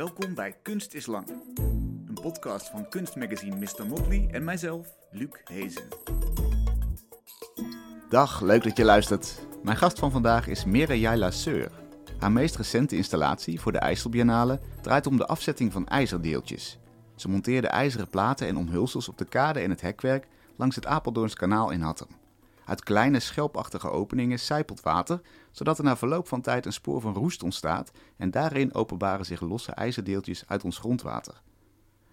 Welkom bij Kunst is Lang. Een podcast van kunstmagazine Mr. Motley en mijzelf, Luc Hezen. Dag, leuk dat je luistert. Mijn gast van vandaag is Jaila Seur. Haar meest recente installatie voor de IJsselbiennale draait om de afzetting van ijzerdeeltjes. Ze monteerde ijzeren platen en omhulsels op de kade en het hekwerk langs het Apeldoorns kanaal in Hattem. Uit kleine schelpachtige openingen sijpelt water, zodat er na verloop van tijd een spoor van roest ontstaat en daarin openbaren zich losse ijzerdeeltjes uit ons grondwater.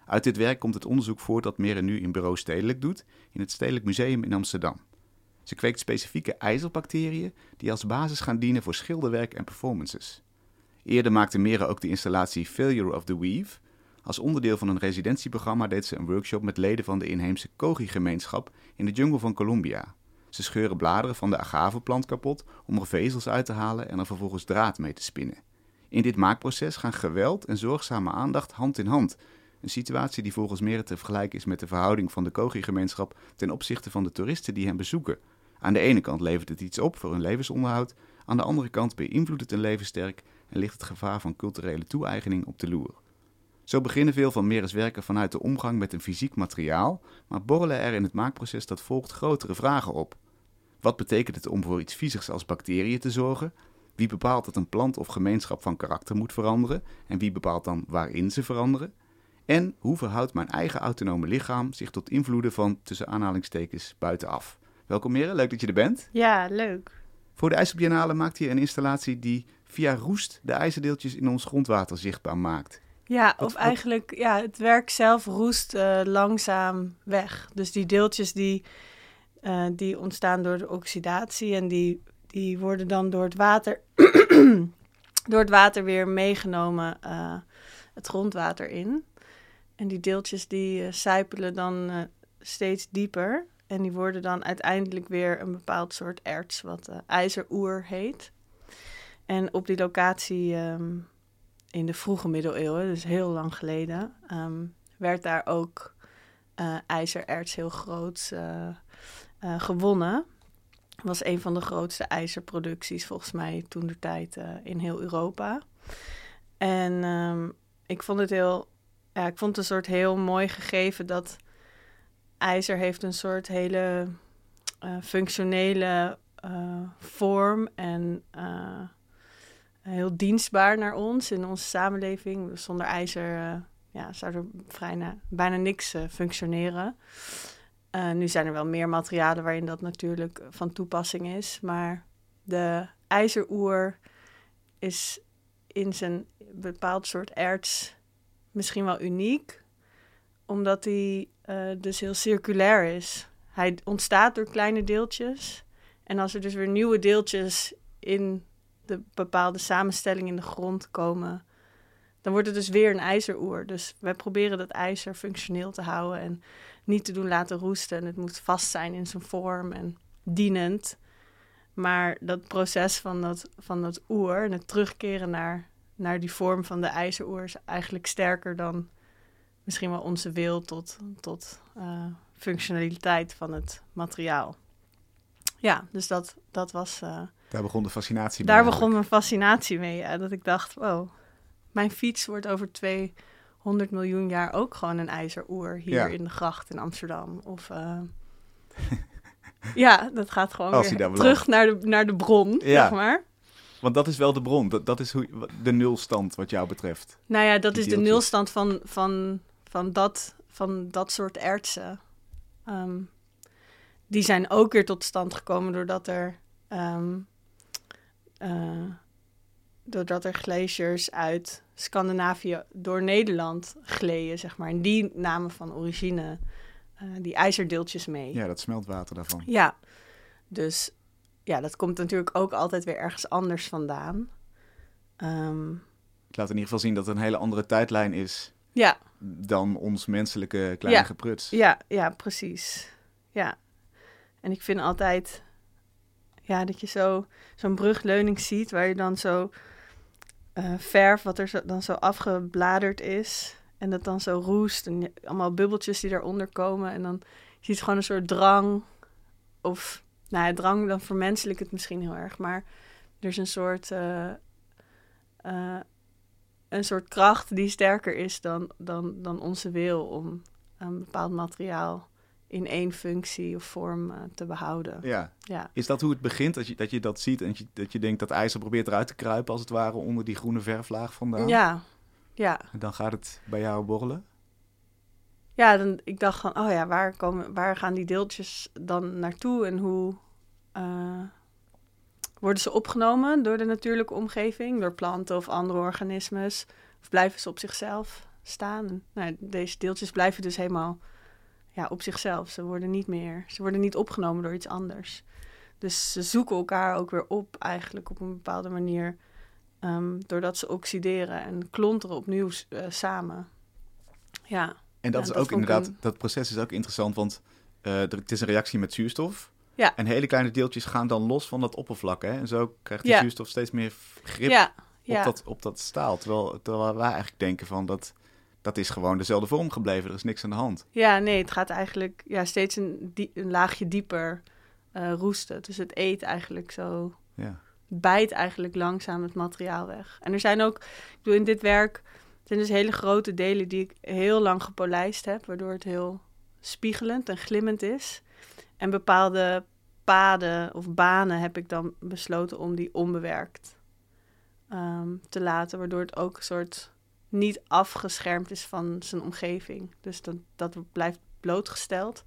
Uit dit werk komt het onderzoek voort dat Mere nu in bureau Stedelijk doet in het Stedelijk Museum in Amsterdam. Ze kweekt specifieke ijzerbacteriën die als basis gaan dienen voor schilderwerk en performances. Eerder maakte Mere ook de installatie Failure of the Weave. Als onderdeel van een residentieprogramma deed ze een workshop met leden van de inheemse Kogi-gemeenschap in de jungle van Colombia. Ze scheuren bladeren van de agaveplant kapot om er vezels uit te halen en er vervolgens draad mee te spinnen. In dit maakproces gaan geweld en zorgzame aandacht hand in hand. Een situatie die volgens Mere te vergelijken is met de verhouding van de Kogi-gemeenschap ten opzichte van de toeristen die hen bezoeken. Aan de ene kant levert het iets op voor hun levensonderhoud, aan de andere kant beïnvloedt het hun leven sterk en ligt het gevaar van culturele toe-eigening op de loer. Zo beginnen veel van Meres werken vanuit de omgang met een fysiek materiaal, maar borrelen er in het maakproces dat volgt grotere vragen op. Wat betekent het om voor iets viezigs als bacteriën te zorgen? Wie bepaalt dat een plant of gemeenschap van karakter moet veranderen? En wie bepaalt dan waarin ze veranderen? En hoe verhoudt mijn eigen autonome lichaam zich tot invloeden van tussen aanhalingstekens buitenaf? Welkom Mere, leuk dat je er bent. Ja, leuk. Voor de IJsselbiennale maakt hij een installatie die via roest de ijzerdeeltjes in ons grondwater zichtbaar maakt. Ja, of eigenlijk, ja, het werk zelf roest uh, langzaam weg. Dus die deeltjes die, uh, die ontstaan door de oxidatie en die, die worden dan door het water, door het water weer meegenomen uh, het grondwater in. En die deeltjes die sijpelen dan steeds dieper. En die worden dan uiteindelijk weer een bepaald soort erts, wat ijzeroer heet. En op die locatie... Um, in de vroege middeleeuwen, dus heel lang geleden, um, werd daar ook uh, ijzererts heel groot uh, uh, gewonnen. Was een van de grootste ijzerproducties volgens mij toen de tijd in heel Europa. En um, ik vond het heel, ja, ik vond het een soort heel mooi gegeven dat ijzer heeft een soort hele functionele vorm en heel dienstbaar naar ons in onze samenleving. Zonder ijzer uh, ja, zou er vrij bijna niks uh, functioneren. Uh, nu zijn er wel meer materialen waarin dat natuurlijk van toepassing is. Maar de ijzeroer is in zijn bepaald soort erts misschien wel uniek. Omdat hij dus heel circulair is. Hij ontstaat door kleine deeltjes. En als er dus weer nieuwe deeltjes in de bepaalde samenstelling in de grond komen, dan wordt het dus weer een ijzeroer. Dus wij proberen dat ijzer functioneel te houden en niet te doen laten roesten. En het moet vast zijn in zijn vorm en dienend. Maar dat proces van dat, van dat oer en het terugkeren naar, naar die vorm van de ijzeroer is eigenlijk sterker dan misschien wel onze wil tot, tot uh, functionaliteit van het materiaal. Ja, dus dat, dat was. Uh, daar begon de fascinatie mee. Daar begon mijn fascinatie mee. Ja, dat ik dacht: wow, mijn fiets wordt over 200 miljoen jaar ook gewoon een ijzeroer hier in de gracht in Amsterdam. Of. Uh, ja, dat gaat gewoon weer terug naar de, naar de bron, ja. zeg maar. Want dat is wel de bron. Dat, dat is hoe, de nulstand wat jou betreft. Nou ja, dat is de nulstand van, van, van, dat, van dat soort ertsen. Um, die zijn ook weer tot stand gekomen doordat er, um, uh, doordat er glaciers uit Scandinavië door Nederland gleden, zeg maar. En die namen van origine uh, die ijzerdeeltjes mee. Ja, dat smeltwater daarvan. Ja, dus ja, dat komt natuurlijk ook altijd weer ergens anders vandaan. Um, het laat in ieder geval zien dat het een hele andere tijdlijn is ja. dan ons menselijke kleine ja. gepruts. Ja, ja, precies. Ja, en ik vind altijd ja, dat je zo, zo'n brugleuning ziet waar je dan zo uh, verf, wat er zo, dan zo afgebladerd is. En dat dan zo roest en allemaal bubbeltjes die daaronder komen. En dan je ziet gewoon een soort drang. Of, nou ja, drang, dan vermenselijk het misschien heel erg. Maar er is een soort uh, uh, een soort kracht die sterker is dan, dan, dan onze wil om een bepaald materiaal in één functie of vorm uh, te behouden. Ja. Ja. Is dat hoe het begint? Dat je dat, je dat ziet en dat je, dat je denkt dat ijzer probeert eruit te kruipen, als het ware, onder die groene verflaag vandaan? Ja. Ja. En dan gaat het bij jou borrelen? Ja, dan, ik dacht van, oh ja, waar, komen, waar gaan die deeltjes dan naartoe en hoe uh, worden ze opgenomen door de natuurlijke omgeving, door planten of andere organismes, of blijven ze op zichzelf staan? Nou, deze deeltjes blijven dus helemaal ja, op zichzelf. Ze worden niet meer, ze worden niet opgenomen door iets anders. Dus ze zoeken elkaar ook weer op, eigenlijk op een bepaalde manier, um, doordat ze oxideren en klonteren opnieuw uh, samen. Ja. En dat ja, is dat ook inderdaad, een- dat proces is ook interessant, want eh, er- het is een reactie met zuurstof. Ja. En hele kleine deeltjes gaan dan los van dat oppervlak. Hè? En zo krijgt die Ja. zuurstof steeds meer grip Ja, op, dat, op dat staal. Terwijl, terwijl wij eigenlijk denken van dat, dat is gewoon dezelfde vorm gebleven. Er is niks aan de hand. Ja, nee, het gaat eigenlijk ja, steeds een, die, een laagje dieper eh, roesten. Dus het eet eigenlijk zo, Ja. bijt eigenlijk langzaam het materiaal weg. En er zijn ook, ik bedoel, in dit werk zijn dus hele grote delen die ik heel lang gepolijst heb, waardoor het heel spiegelend en glimmend is. En bepaalde paden of banen heb ik dan besloten om die onbewerkt ehm, te laten, waardoor het ook een soort niet afgeschermd is van zijn omgeving. Dus dat, dat blijft blootgesteld.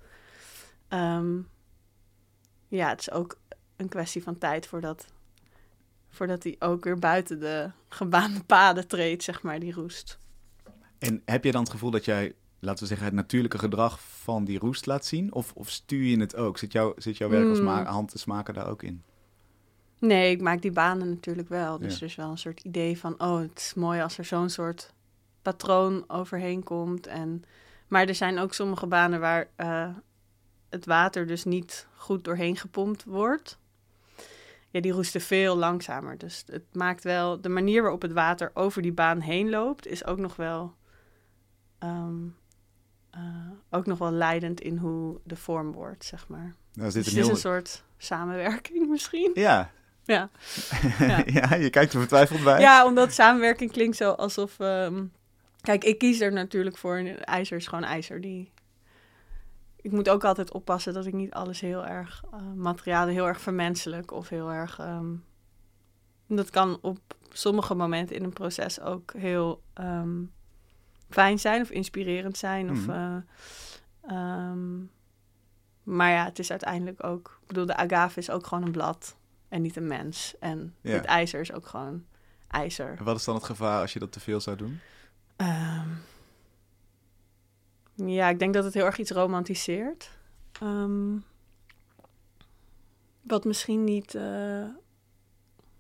Ehm, ja, het is ook een kwestie van tijd voordat, voordat hij ook weer buiten de gebaande paden treedt, zeg maar, die roest. En heb je dan het gevoel dat jij, laten we zeggen, het natuurlijke gedrag van die roest laat zien? Of, of stuur je het ook? Zit, jouw zit jouw werk als Mm. ma- hand te smaken daar ook in? Nee, ik maak die banen natuurlijk wel. Dus Ja. er is wel een soort idee van, oh, het is mooi als er zo'n soort patroon overheen komt. En, maar er zijn ook sommige banen waar eh, het water dus niet goed doorheen gepompt wordt. Ja, die roesten veel langzamer. Dus het maakt wel, de manier waarop het water over die baan heen loopt, is ook nog wel, ehm, eh, ook nog wel leidend in hoe de vorm wordt, zeg maar. Nou, is Dus dit het een is een soort samenwerking misschien. Ja. Ja. Ja. Ja. je kijkt er vertwijfeld bij. Ja, omdat samenwerking klinkt zo alsof. ehm, kijk, ik kies er natuurlijk voor. En ijzer is gewoon ijzer. Die... Ik moet ook altijd oppassen dat ik niet alles heel erg. eh, materialen heel erg vermenselijk of heel erg. ehm, dat kan op sommige momenten in een proces ook heel ehm, fijn zijn of inspirerend zijn. Of, Mhm. eh, maar ja, het is uiteindelijk ook. Ik bedoel, de agave is ook gewoon een blad en niet een mens. En Ja. dit ijzer is ook gewoon ijzer. En wat is dan het gevaar als je dat te veel zou doen? Ehm, ja, ik denk dat het heel erg iets romantiseert. Ehm, wat misschien niet, eh,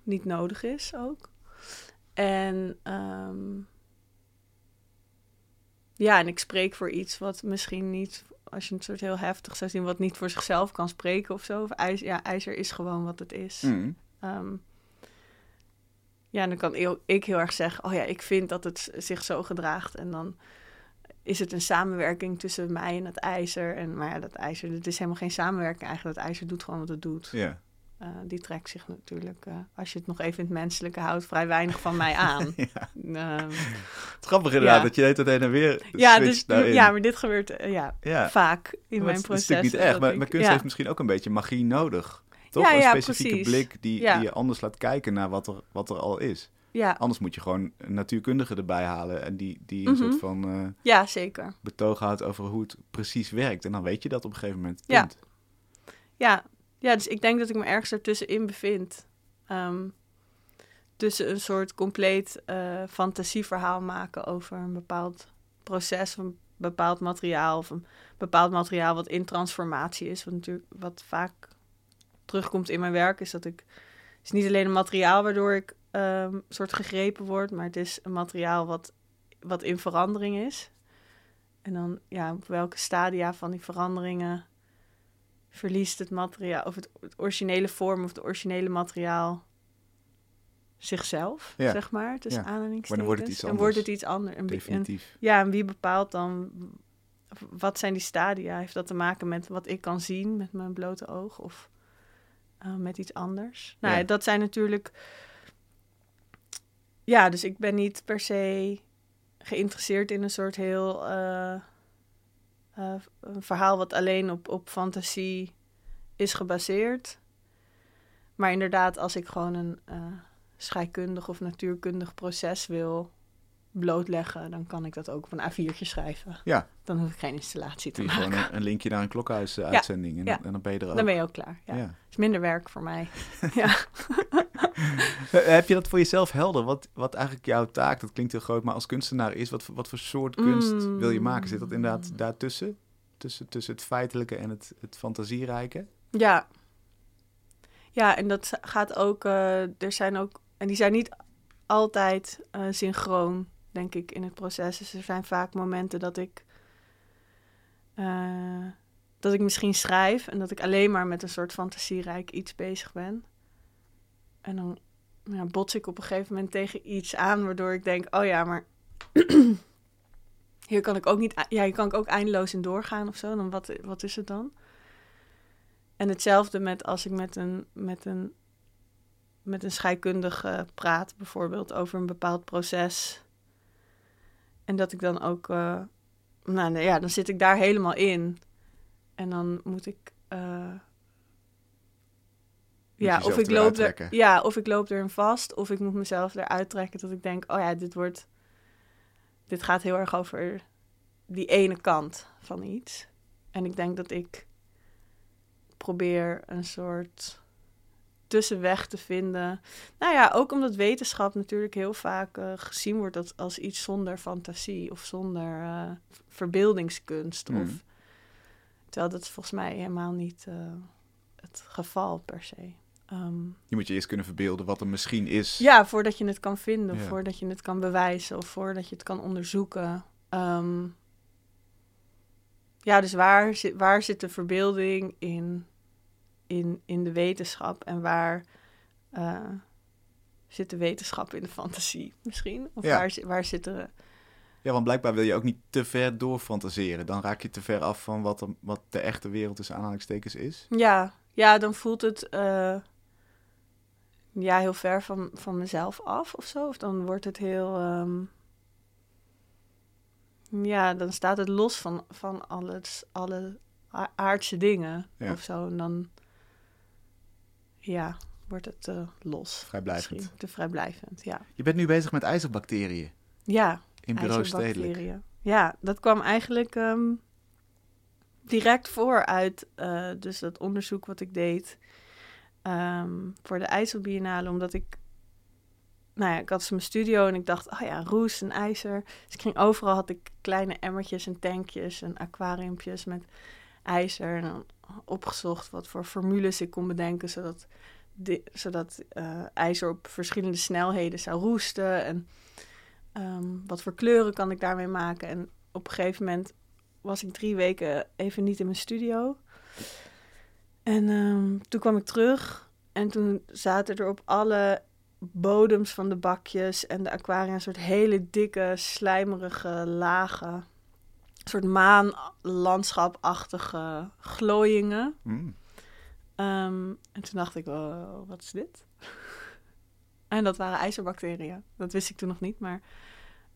niet nodig is ook. En ehm, ja, en ik spreek voor iets wat misschien niet, als je het soort heel heftig zou zien, wat niet voor zichzelf kan spreken of zo. Of ijzer, ja, ijzer is gewoon wat het is. Mm. Ehm, ja, en dan kan ik heel erg zeggen, oh ja, ik vind dat het zich zo gedraagt. En dan is het een samenwerking tussen mij en het ijzer. En, maar ja, dat ijzer, het is helemaal geen samenwerking eigenlijk. Dat ijzer doet gewoon wat het doet. Ja. Eh, die trekt zich natuurlijk, eh, als je het nog even in het menselijke houdt, vrij weinig van mij aan. ja. Ehm, Het is grappig inderdaad Ja. dat je tijd heen en weer ja, dus, daarin. ja, maar dit gebeurt eh, ja, vaak in Maar mijn het is proces. natuurlijk niet erg, dat maar, ik- maar kunst heeft misschien ook een beetje magie nodig. Toch? Een specifieke precies. blik die, je anders laat kijken naar wat er, wat er al is. Ja, Anders moet je gewoon een natuurkundige erbij halen en die, die een Mhm. soort van ja, zeker. betoog houdt over hoe het precies werkt. En dan weet je dat op een gegeven moment. Punt. Ja, ja, dus ik denk dat ik me ergens ertussenin bevind. Ehm, tussen een soort compleet eh, fantasieverhaal maken over een bepaald proces, een bepaald materiaal, of een bepaald materiaal wat in transformatie is. Wat natuurlijk wat vaak terugkomt in mijn werk, is dat ik. Het is niet alleen een materiaal waardoor ik ehm, soort gegrepen word, maar het is een materiaal wat, wat in verandering is. En dan, ja, op welke stadia van die veranderingen verliest het materiaal, of het, het originele vorm of het originele materiaal zichzelf, Ja. zeg maar, tussen Ja. aanhalingstekens. Wanneer wordt het iets En anders? wordt het iets anders. En, en- Definitief. ja, en wie bepaalt dan, wat zijn die stadia? Heeft dat te maken met wat ik kan zien met mijn blote oog of eh, met iets anders? Nou Ja. ja, dat zijn natuurlijk ja, dus ik ben niet per se geïnteresseerd in een soort heel uh, uh, een verhaal wat alleen op, op fantasie is gebaseerd. Maar inderdaad, als ik gewoon een uh, scheikundig of natuurkundig proces wil blootleggen, dan kan ik dat ook op een A4'tje schrijven. Ja. Dan hoef ik geen installatie te maken. gewoon een, een linkje naar een klokhuis-uitzending en, Ja. en dan ben je er ook. Dan ben je ook klaar. Ja. Ja. is minder werk voor mij. ja. Heb je dat voor jezelf helder? Wat, wat eigenlijk jouw taak, dat klinkt heel groot, maar als kunstenaar is, wat, voor- wat voor soort kunst Mm. wil je maken? Zit dat inderdaad daartussen? Tussen, tussen het feitelijke en het, het fantasierijke? Ja. Ja, en dat gaat ook. eh, er zijn ook. En die zijn niet altijd eh, synchroon, denk ik, in het proces. Dus er zijn vaak momenten dat ik. eh, dat ik misschien schrijf en dat ik alleen maar met een soort fantasierijk iets bezig ben. En dan ja, bots ik op een gegeven moment tegen iets aan, waardoor ik denk: oh ja, maar. Hier kan ik ook niet. Ja, hier kan ik ook eindeloos in doorgaan of zo. Dan wat, wat is het dan? En hetzelfde met als ik met een, met een, met een scheikundige praat, bijvoorbeeld over een bepaald proces. En dat ik dan ook, eh, nou ja, dan zit ik daar helemaal in. En dan moet ik, eh, ja, of ik loop er, ja, of ik loop erin vast, of ik moet mezelf eruit trekken dat ik denk, oh ja, dit wordt, dit gaat heel erg over die ene kant van iets. En ik denk dat ik probeer een soort tussenweg te vinden. Nou ja, ook omdat wetenschap natuurlijk heel vaak eh, gezien wordt als, als iets zonder fantasie of zonder eh, verbeeldingskunst. Mhm. Of, terwijl dat is volgens mij helemaal niet eh, het geval per se. Ehm, Je moet je eerst kunnen verbeelden wat er misschien is. ja, voordat je het kan vinden, Ja. voordat je het kan bewijzen of voordat je het kan onderzoeken. Ehm, ja, dus waar zit, waar zit de verbeelding in, in, in de wetenschap en waar eh, zit de wetenschap in de fantasie misschien? Of Ja. waar, waar zit de... Ja, want blijkbaar wil je ook niet te ver doorfantaseren. Dan raak je te ver af van wat, er- wat de echte wereld tussen aanhalingstekens is. Ja, ja dan voelt het eh, ja, heel ver van, van mezelf af of zo. Of dan wordt het heel... ehm, ja, dan staat het los van, van alles, alle aardse dingen Ja. of zo. En dan ja, wordt het te los. Vrijblijvend. misschien. Te vrijblijvend, ja. Je bent nu bezig met ijzerbacteriën Ja, in bureau stedelijk. Ja, dat kwam eigenlijk ehm, direct voor uit eh, dus dat onderzoek wat ik deed ehm, voor de IJsselbiennale. Omdat ik, nou ja, ik had mijn studio en ik dacht, oh ja, roest en ijzer. Dus ik ging overal, had ik kleine emmertjes en tankjes en aquariumpjes met ijzer. En dan opgezocht wat voor formules ik kon bedenken, zodat, zodat eh, ijzer op verschillende snelheden zou roesten. En Ehm, wat voor kleuren kan ik daarmee maken? En op een gegeven moment was ik drie weken even niet in mijn studio. En ehm, toen kwam ik terug en toen zaten er op alle bodems van de bakjes en de aquaria een soort hele dikke, slijmerige lagen. Een soort maanlandschapachtige glooiingen. Mm. Ehm, en toen dacht ik, wow, wat is dit? en dat waren ijzerbacteriën. Dat wist ik toen nog niet, maar...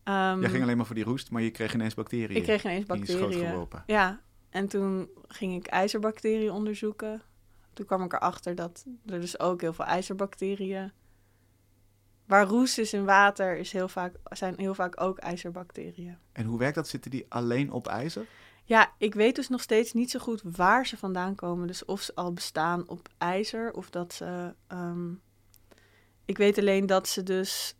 ehm, Jij ging alleen maar voor die roest, maar je kreeg ineens bacteriën ik kreeg ineens in je schoot bacteriën. geworpen. Ja, en toen ging ik ijzerbacteriën onderzoeken. Toen kwam ik erachter dat er dus ook heel veel ijzerbacteriën... Waar roest is in water is heel vaak, zijn heel vaak ook ijzerbacteriën. En hoe werkt dat? Zitten die alleen op ijzer? Ja, ik weet dus nog steeds niet zo goed waar ze vandaan komen. Dus of ze al bestaan op ijzer of dat ze. ehm, ik weet alleen dat ze dus.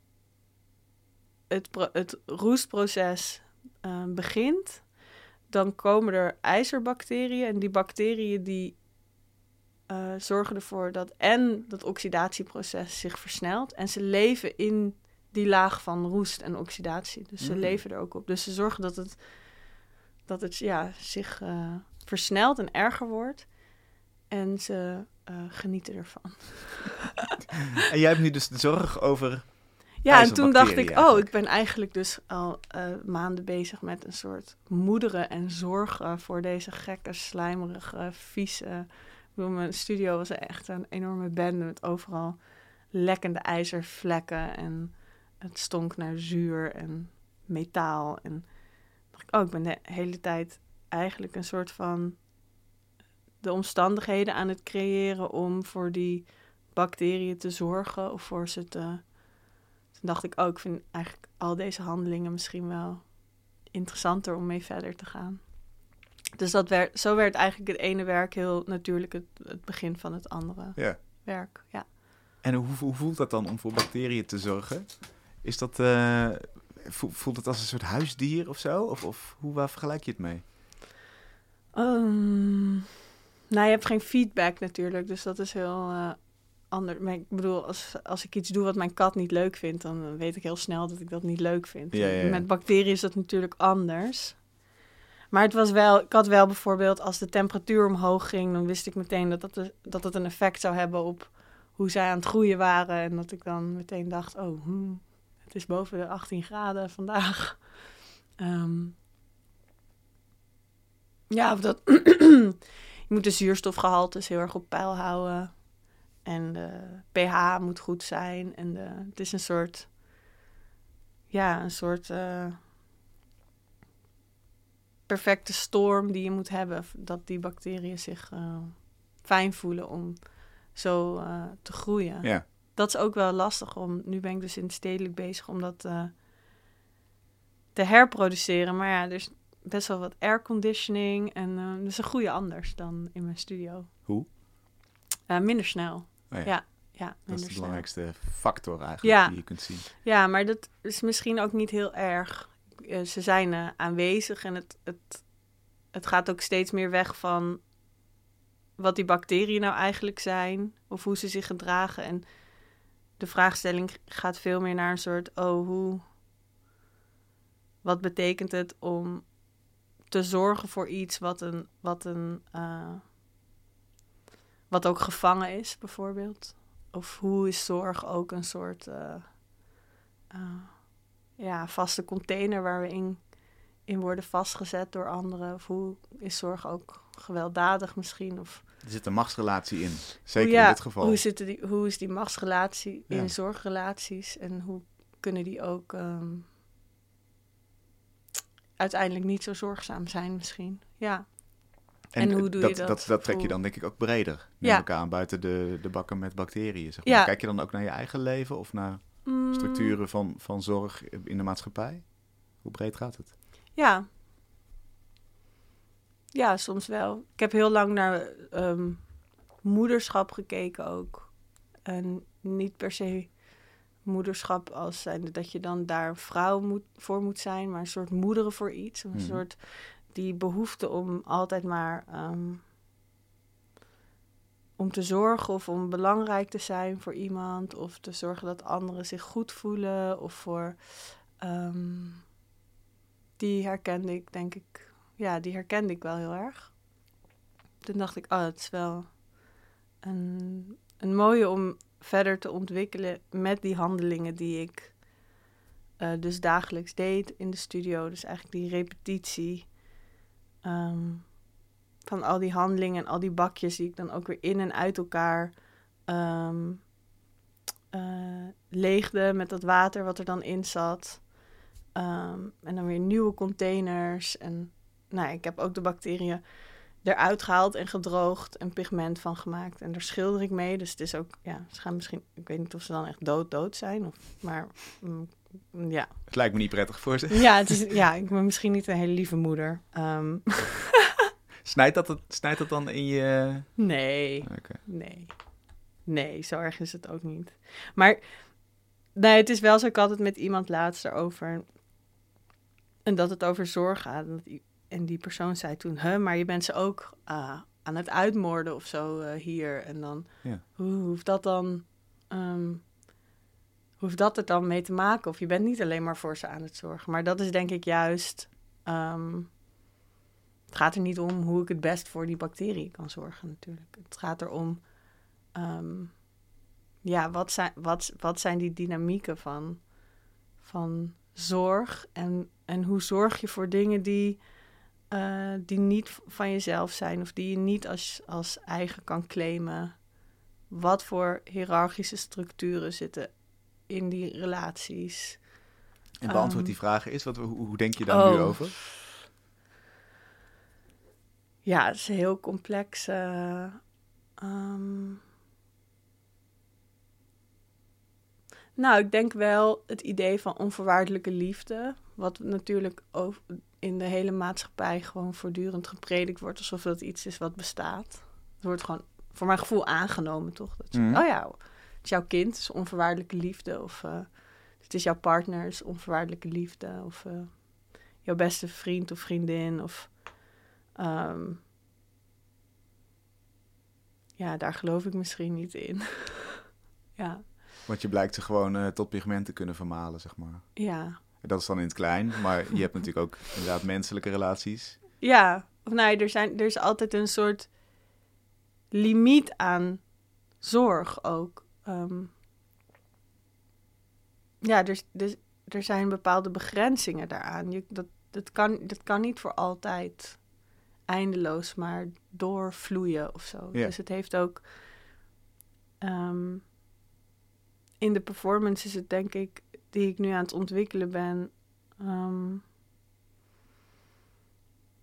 Het, het roestproces ehm, begint. Dan komen er ijzerbacteriën. En die bacteriën die eh, zorgen ervoor dat en dat oxidatieproces zich versnelt. En ze leven in die laag van roest en oxidatie. Dus ze Mm. leven er ook op. Dus ze zorgen dat het dat het ja, zich eh, versnelt en erger wordt. En ze eh, genieten ervan. En jij hebt nu dus de zorg over... Ja, en toen dacht ik, oh, ik ben eigenlijk dus al eh, maanden bezig met een soort moederen en zorgen voor deze gekke, slijmerige, vieze. Ik bedoel, mijn studio was echt een enorme bende met overal lekkende ijzervlekken en het stonk naar zuur en metaal. En dacht ik, oh, ik ben de hele tijd eigenlijk een soort van de omstandigheden aan het creëren om voor die bacteriën te zorgen of voor ze te. Toen dacht ik, oh, ik vind eigenlijk al deze handelingen misschien wel interessanter om mee verder te gaan. Dus dat werd, zo werd eigenlijk het ene werk heel natuurlijk het, het begin van het andere Ja. werk. Ja. En hoe, hoe voelt dat dan om voor bacteriën te zorgen? Is dat, eh, vo- voelt het als een soort huisdier of zo? Of, of hoe waar vergelijk je het mee? Ehm, nou, je hebt geen feedback natuurlijk, dus dat is heel eh anders. Maar ik bedoel, als, als ik iets doe wat mijn kat niet leuk vindt, dan weet ik heel snel dat ik dat niet leuk vind. Ja, ja, ja. Met bacteriën is dat natuurlijk anders. Maar het was wel, ik had wel bijvoorbeeld, als de temperatuur omhoog ging, dan wist ik meteen dat, dat, dat het een effect zou hebben op hoe zij aan het groeien waren. En dat ik dan meteen dacht, oh, hmm, het is boven de 18 graden vandaag. Ehm, ja, of dat. je moet de zuurstofgehaltes heel erg op peil houden. En de pH moet goed zijn. En de, het is een soort. Ja, een soort. eh, perfecte storm die je moet hebben. Dat die bacteriën zich eh, fijn voelen om zo eh, te groeien. Ja. Dat is ook wel lastig om. Nu ben ik dus in het stedelijk bezig om dat te herproduceren. Maar ja, er is best wel wat airconditioning. En dat is een goede anders dan in mijn studio. Hoe? Minder snel. Oh ja, Ja, Ja, dat is de belangrijkste factor eigenlijk Ja. die je kunt zien. Ja, maar dat is misschien ook niet heel erg. Eh, ze zijn eh, aanwezig en het, het, het gaat ook steeds meer weg van wat die bacteriën nou eigenlijk zijn of hoe ze zich gedragen. En de vraagstelling gaat veel meer naar een soort, oh, hoe, wat betekent het om te zorgen voor iets wat een, wat een, eh, wat ook gevangen is, bijvoorbeeld. Of hoe is zorg ook een soort eh, eh, ja, vaste container waar we in, in worden vastgezet door anderen? Of hoe is zorg ook gewelddadig misschien? Of Er zit een machtsrelatie in, zeker ja, in dit geval. Hoe, zitten die, hoe is die machtsrelatie Ja. in zorgrelaties en hoe kunnen die ook ehm, uiteindelijk niet zo zorgzaam zijn misschien? Ja, en hoe doe je dat dat? Dat trek je dan denk ik ook breder. Neem Ja. elkaar aan buiten de, de bakken met bacteriën. Zeg maar. Ja. Kijk je dan ook naar je eigen leven of naar Mm, structuren van, van zorg in de maatschappij? Hoe breed gaat het? Ja. Ja, soms wel. Ik heb heel lang naar ehm, moederschap gekeken ook. En niet per se moederschap als zijnde dat je dan daar vrouw moet, voor moet zijn, maar een soort moederen voor iets. Een Mhm. soort die behoefte om altijd maar ehm, om te zorgen of om belangrijk te zijn voor iemand of te zorgen dat anderen zich goed voelen of voor ehm, die herkende ik denk ik ja die herkende ik wel heel erg. Toen dacht ik oh het is wel een, een mooie om verder te ontwikkelen met die handelingen die ik eh, dus dagelijks deed in de studio. Dus eigenlijk die repetitie ehm, van al die handelingen en al die bakjes die ik dan ook weer in en uit elkaar ehm, eh, leegde met dat water wat er dan in zat. Ehm, en dan weer nieuwe containers. En nou, ik heb ook de bacteriën eruit gehaald en gedroogd en pigment van gemaakt. En daar schilder ik mee. Dus het is ook, ja, ze gaan misschien, ik weet niet of ze dan echt dood dood zijn. Of, maar mm, ja. Het lijkt me niet prettig voor ze. Ja, het is, ja, ik ben misschien niet een hele lieve moeder. Ehm, Snijdt dat, het, snijdt dat dan in je... nee. Nee. Nee, zo erg is het ook niet. Maar nee, het is wel zo, ik had het met iemand laatst erover. En dat het over zorg gaat. En, die persoon zei toen, huh, maar je bent ze ook ah, aan het uitmoorden of zo eh, hier. En dan, Ja. hoe hoeft dat dan... ehm, hoeft dat er dan mee te maken? Of je bent niet alleen maar voor ze aan het zorgen. Maar dat is denk ik juist... ehm, het gaat er niet om hoe ik het best voor die bacterie kan zorgen natuurlijk. Het gaat erom... ehm, ja, wat zijn, wat, wat zijn die dynamieken van, van zorg? En, en hoe zorg je voor dingen die, eh, die niet van jezelf zijn... of die je niet als, als eigen kan claimen? Wat voor hiërarchische structuren zitten in die relaties. En beantwoord Ehm. die vragen is, wat, hoe, hoe denk je daar nu Oh. over? Ja, het is heel complex. eh, ehm. Nou, ik denk wel het idee van onvoorwaardelijke liefde, wat natuurlijk over, in de hele maatschappij gewoon voortdurend gepredikt wordt, alsof dat iets is wat bestaat. Het wordt gewoon voor mijn gevoel aangenomen, toch? Dat je, Mhm. Oh ja, is jouw kind, is onvoorwaardelijke liefde. Of eh, het is jouw partner, is onvoorwaardelijke liefde. Of eh, jouw beste vriend of vriendin. Of ehm, ja, daar geloof ik misschien niet in. ja, Want je blijkt ze gewoon eh, tot pigmenten kunnen vermalen, zeg maar. ja. Dat is dan in het klein, maar je hebt natuurlijk ook inderdaad menselijke relaties. Ja, of ja, er, zijn, er is altijd een soort limiet aan zorg ook. Ehm, ja, dus, dus, er zijn bepaalde begrenzingen daaraan. Je, dat, dat, kan, dat kan niet voor altijd eindeloos maar doorvloeien of zo. Dus het heeft ook... ehm, in de performance is het denk ik, die ik nu aan het ontwikkelen ben... ehm,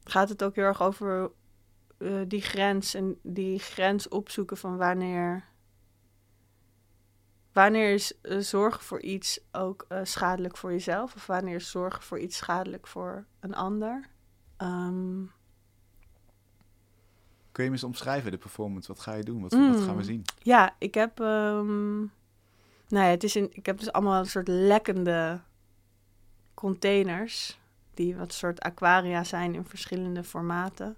gaat het ook heel erg over eh, die grens en die grens opzoeken van wanneer. Wanneer is eh, zorgen voor iets ook eh, schadelijk voor jezelf? Of wanneer is zorgen voor iets schadelijk voor een ander? Ehm, Kun je me eens omschrijven, de performance? Wat ga je doen? Wat, wat gaan we Mm. zien? ja, ik heb. ehm, nou ja, het is in, ik heb dus allemaal een soort lekkende containers. Die wat soort aquaria zijn in verschillende formaten.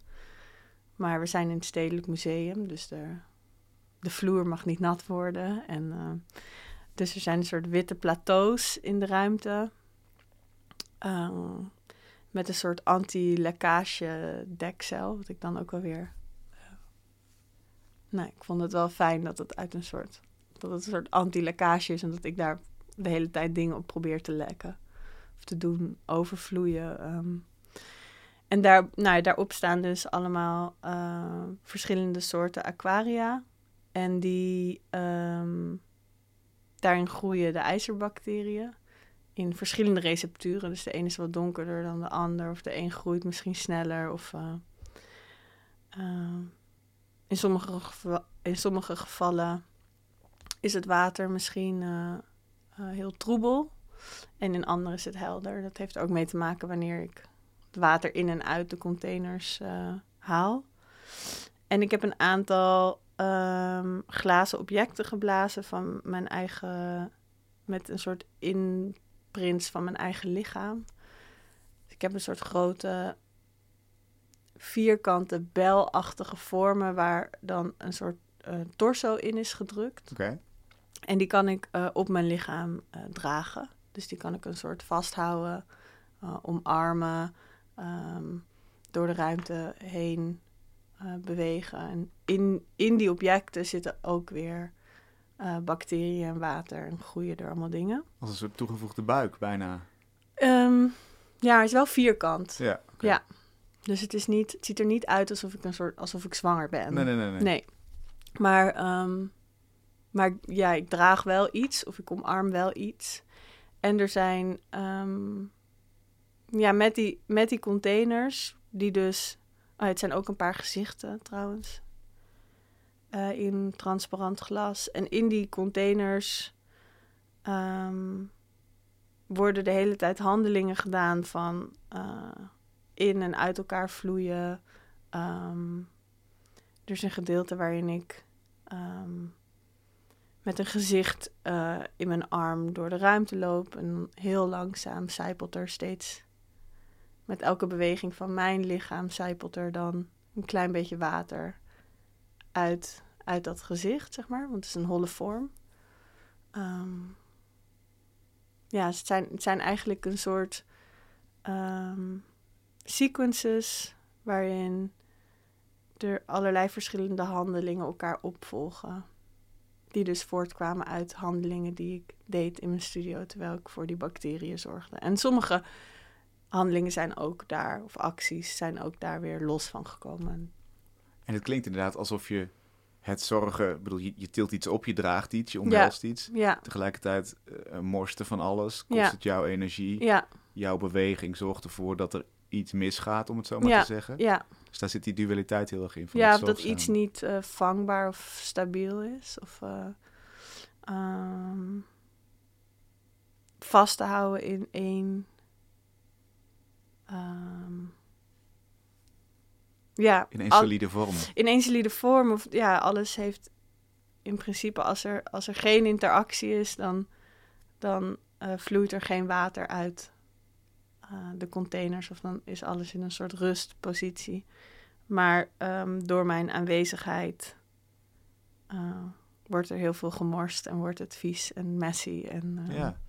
Maar we zijn in het Stedelijk Museum, dus de, de vloer mag niet nat worden. En, eh, dus er zijn een soort witte plateaus in de ruimte. Ehm, met een soort anti-lekkage dekcel, wat ik dan ook alweer... eh, nou, ik vond het wel fijn dat het uit een soort... dat het een soort anti-lekkage is en dat ik daar de hele tijd dingen op probeer te lekken. Of te doen overvloeien. ehm. En daar, nou, daarop staan dus allemaal eh, verschillende soorten aquaria. En die, ehm, daarin groeien de ijzerbacteriën in verschillende recepturen. Dus de ene is wat donkerder dan de ander. Of de een groeit misschien sneller. Of eh, eh, in, sommige in sommige gevallen is het water misschien eh, eh, heel troebel. En in andere is het helder. Dat heeft ook mee te maken wanneer ik het water in en uit de containers haal. En ik heb een aantal ehm, glazen objecten geblazen van mijn eigen, met een soort imprints van mijn eigen lichaam. Dus ik heb een soort grote vierkante belachtige vormen waar dan een soort eh, torso in is gedrukt. Oké. En die kan ik eh, op mijn lichaam eh, dragen. Dus die kan ik een soort vasthouden, omarmen, ehm, door de ruimte heen eh, bewegen. En in, in die objecten zitten ook weer eh, bacteriën en water en groeien er allemaal dingen. Als een soort toegevoegde buik, bijna. Ehm, ja, hij is wel vierkant. Ja. Ja. Dus het, is niet, het ziet er niet uit alsof ik, een soort, alsof ik zwanger ben. Nee, nee, nee. nee. Nee. Maar, ehm, maar ja, ik draag wel iets of ik omarm wel iets. En er zijn, ehm, ja, met die, met die containers, die dus, oh, het zijn ook een paar gezichten trouwens, eh, in transparant glas. En in die containers ehm, worden de hele tijd handelingen gedaan van eh, in en uit elkaar vloeien. Ehm, er is een gedeelte waarin ik ehm, met een gezicht eh, in mijn arm door de ruimte loop. En heel langzaam zijpelt er steeds. Met elke beweging van mijn lichaam zijpelt er dan een klein beetje water uit, uit dat gezicht, zeg maar. Want het is een holle vorm. Ehm, ja, het zijn, het zijn eigenlijk een soort ehm, sequences waarin er allerlei verschillende handelingen elkaar opvolgen. Die dus voortkwamen uit handelingen die ik deed in mijn studio terwijl ik voor die bacteriën zorgde. En sommige handelingen zijn ook daar, of acties zijn ook daar weer los van gekomen. En het klinkt inderdaad alsof je het zorgen, bedoel, je, je tilt iets op, je draagt iets, je omhelst iets. Ja, Tegelijkertijd uh, morsten van alles, kost Ja. het jouw energie. ja, Jouw beweging zorgt ervoor dat er iets misgaat, om het zo maar te zeggen. ja. Dus daar zit die dualiteit heel erg in. Van Ja, dat zorgzame. iets niet eh, vangbaar of stabiel is. Of eh, ehm, vast te houden in één. Ehm, ja, In al- solide vorm. in één solide vorm. Of ja, alles heeft in principe, als er, als er geen interactie is, dan, dan eh, vloeit er geen water uit eh, de containers. Of dan is alles in een soort rustpositie. Maar ehm, door mijn aanwezigheid eh, wordt er heel veel gemorst en wordt het vies en messy. En, eh, ja.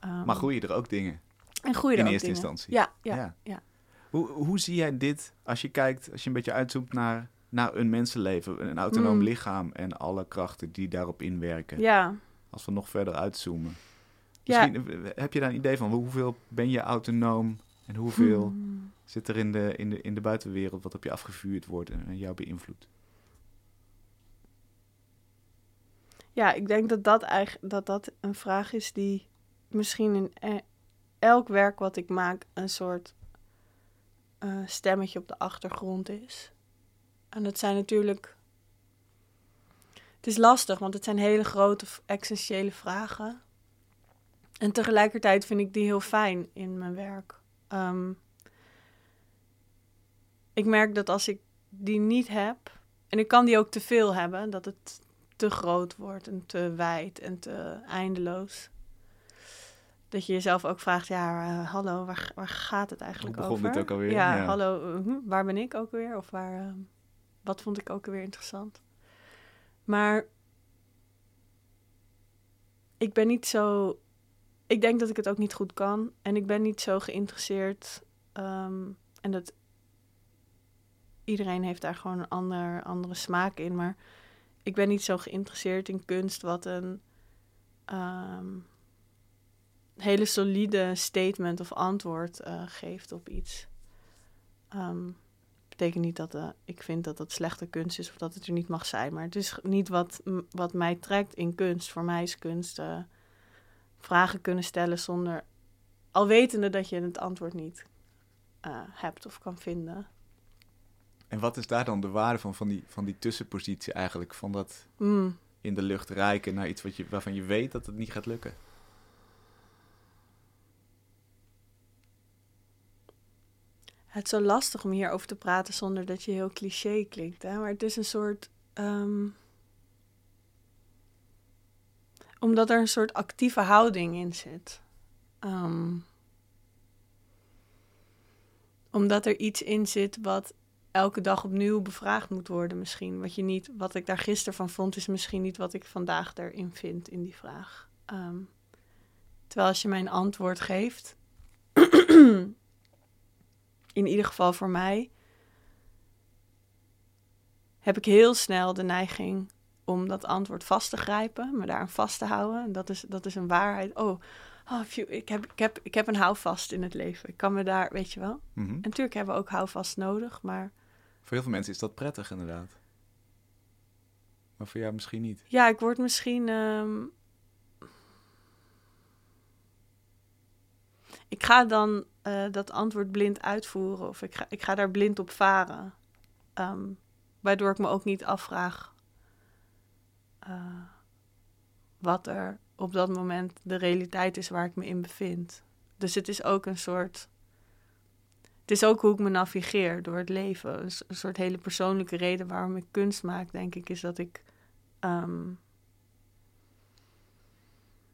ehm, Maar groeien er ook dingen en in ook eerste dingen. instantie? Ja, ja, Ja. ja. Hoe, hoe zie jij dit als je kijkt, als je een beetje uitzoomt naar, naar een mensenleven, een autonoom Mm. lichaam en alle krachten die daarop inwerken? ja. Als we nog verder uitzoomen. Misschien eh, heb je daar een idee van hoeveel ben je autonoom en hoeveel Hmm. zit er in de, in, de, in de buitenwereld wat op je afgevuurd wordt en, en jou beïnvloedt? Ja, ik denk dat dat, eigenlijk, dat dat een vraag is die misschien in e- elk werk wat ik maak een soort eh, stemmetje op de achtergrond is. En dat zijn natuurlijk. Het is lastig, want het zijn hele grote essentiële vragen. En tegelijkertijd vind ik die heel fijn in mijn werk. Ehm, ik merk dat als ik die niet heb, en ik kan die ook te veel hebben, dat het te groot wordt en te wijd en te eindeloos. Dat je jezelf ook vraagt, ja, eh, hallo, waar, waar gaat het eigenlijk Hoe begon over? dit ook alweer? Ja, Ja. hallo, eh, hm, waar ben ik ook weer? Of waar, eh, wat vond ik ook weer interessant? Maar ik ben niet zo... Ik denk dat ik het ook niet goed kan. En ik ben niet zo geïnteresseerd. ehm, en dat... Iedereen heeft daar gewoon een ander, andere smaak in. Maar ik ben niet zo geïnteresseerd in kunst wat een ehm, hele solide statement of antwoord eh, geeft op iets. Ehm, betekent niet dat eh, ik vind dat het slechte kunst is of dat het er niet mag zijn. Maar het is niet wat, wat mij trekt in kunst. Voor mij is kunst eh, vragen kunnen stellen zonder... al wetende dat je het antwoord niet hebt of kan vinden. En wat is daar dan de waarde van, van die, van die tussenpositie eigenlijk? Van dat Mm. in de lucht reiken naar iets wat je, waarvan je weet dat het niet gaat lukken? Het is zo lastig om hierover te praten zonder dat je heel cliché klinkt. Hè? Maar het is een soort. ehm, omdat er een soort actieve houding in zit. Ehm, omdat er iets in zit wat elke dag opnieuw bevraagd moet worden, misschien. Wat, je niet, wat ik daar gisteren van vond, is misschien niet wat ik vandaag erin vind in die vraag. Ehm, terwijl als je mij een antwoord geeft. in ieder geval voor mij, heb ik heel snel de neiging om dat antwoord vast te grijpen, me daar aan vast te houden. En dat is, dat is een waarheid. Oh, oh ik, heb, ik, heb, ik heb een houvast in het leven. Ik kan me daar, weet je wel. Mhm. En natuurlijk hebben we ook houvast nodig, maar Voor heel veel mensen is dat prettig inderdaad. Maar voor jou misschien niet. ja, ik word misschien. ehm, Ik ga dan eh, dat antwoord blind uitvoeren of ik ga, ik ga daar blind op varen. Ehm, waardoor ik me ook niet afvraag eh, wat er op dat moment de realiteit is waar ik me in bevind. Dus het is ook een soort. Het is ook hoe ik me navigeer door het leven. Een, soort hele persoonlijke reden waarom ik kunst maak, denk ik, is dat ik. ehm,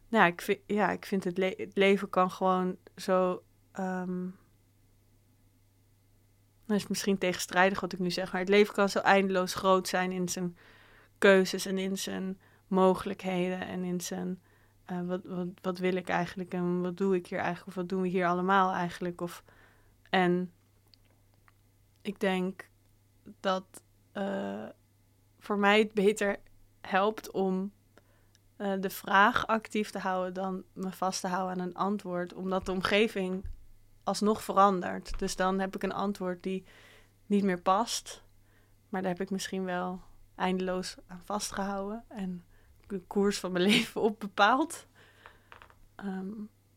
ja, ik vind, ja, ik vind het leven kan gewoon zo. Ehm dat is misschien tegenstrijdig wat ik nu zeg, maar het leven kan zo eindeloos groot zijn in zijn keuzes en in zijn mogelijkheden en in zijn. eh, wat, wat, wat wil ik eigenlijk en wat doe ik hier eigenlijk? Of wat doen we hier allemaal eigenlijk? Of, en ik denk dat eh, voor mij het beter helpt om eh, de vraag actief te houden dan me vast te houden aan een antwoord, omdat de omgeving alsnog verandert. Dus dan heb ik een antwoord die niet meer past, maar daar heb ik misschien wel eindeloos aan vastgehouden en de koers van mijn leven op bepaald. Ehm,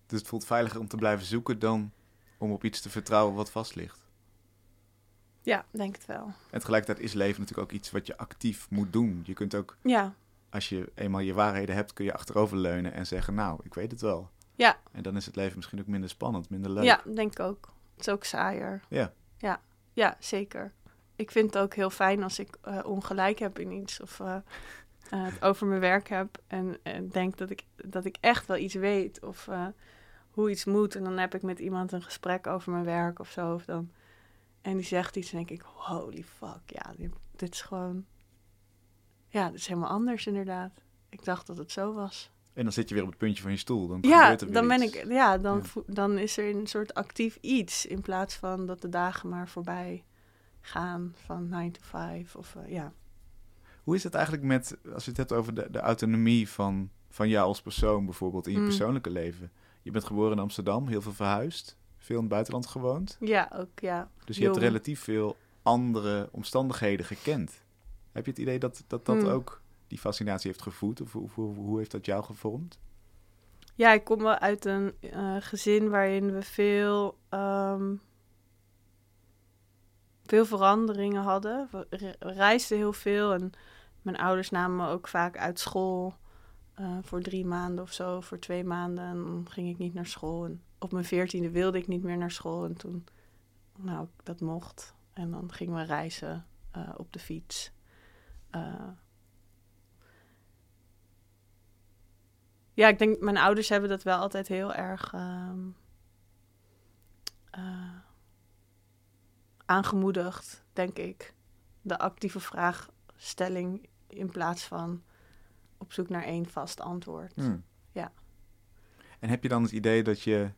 Dus het voelt veiliger om te blijven zoeken dan om op iets te vertrouwen wat vast ligt. ja, denk het wel. En tegelijkertijd is leven natuurlijk ook iets wat je actief moet doen. Je kunt ook, Ja, als je eenmaal je waarheden hebt, kun je achteroverleunen en zeggen, nou, ik weet het wel. Ja. En dan is het leven misschien ook minder spannend, minder leuk. ja, denk ik ook. Het is ook saaier. Ja. Ja, ja zeker. Ik vind het ook heel fijn als ik eh, ongelijk heb in iets of eh, eh, het over mijn werk heb en, en denk dat ik, dat ik echt wel iets weet of hoe iets moet. En dan heb ik met iemand een gesprek over mijn werk of zo. Of dan, en die zegt iets en denk ik, holy fuck, ja, dit, dit is gewoon... Ja, dit is helemaal anders inderdaad. Ik dacht dat het zo was. En dan zit je weer op het puntje van je stoel. Dan Ja, gebeurt er weer dan ben iets. ik, ja, dan, Ja. dan is er een soort actief iets in plaats van dat de dagen maar voorbij gaan van 9 to 5 of eh, ja. Hoe is het eigenlijk met, als je het hebt over de, de autonomie van, van jou als persoon bijvoorbeeld in je Mm. persoonlijke leven? Je bent geboren in Amsterdam, heel veel verhuisd, veel in het buitenland gewoond. Ja, ook ja. Dus je hebt relatief veel andere omstandigheden gekend. Heb je het idee dat dat, dat Mm. ook die fascinatie heeft gevoed? Of hoe, hoe, heeft dat jou gevormd? Ja, ik kom wel uit een eh, gezin waarin we veel, ehm, veel veranderingen hadden. We re- reisden heel veel en mijn ouders namen me ook vaak uit school eh, voor drie maanden of zo, voor twee maanden. En dan ging ik niet naar school. En op mijn veertiende wilde ik niet meer naar school. En toen, nou, dat mocht. En dan gingen we reizen eh, op de fiets. Ja, ik denk, mijn ouders hebben dat wel altijd heel erg ehm, eh, aangemoedigd, denk ik. De actieve vraagstelling in plaats van op zoek naar één vast antwoord. Hmm. Ja. En heb je dan het idee dat je,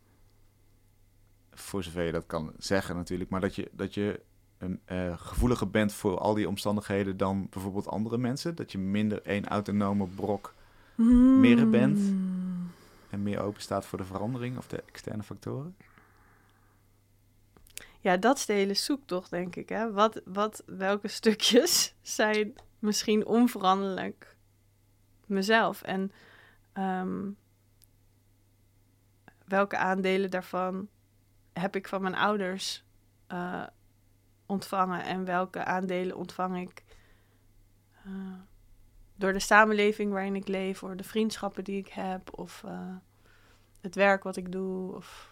voor zover je dat kan zeggen natuurlijk, maar dat je, dat je een, eh, gevoeliger bent voor al die omstandigheden dan bijvoorbeeld andere mensen? Dat je minder één autonome brok Meer bent? Hmm. en meer open staat voor de verandering of de externe factoren? Ja, dat is de hele zoektocht, denk ik. Hè? Wat, wat, welke stukjes zijn misschien onveranderlijk mezelf? En ehm, welke aandelen daarvan heb ik van mijn ouders eh, ontvangen? En welke aandelen ontvang ik eh, door de samenleving waarin ik leef, door de vriendschappen die ik heb, of eh, het werk wat ik doe? Of...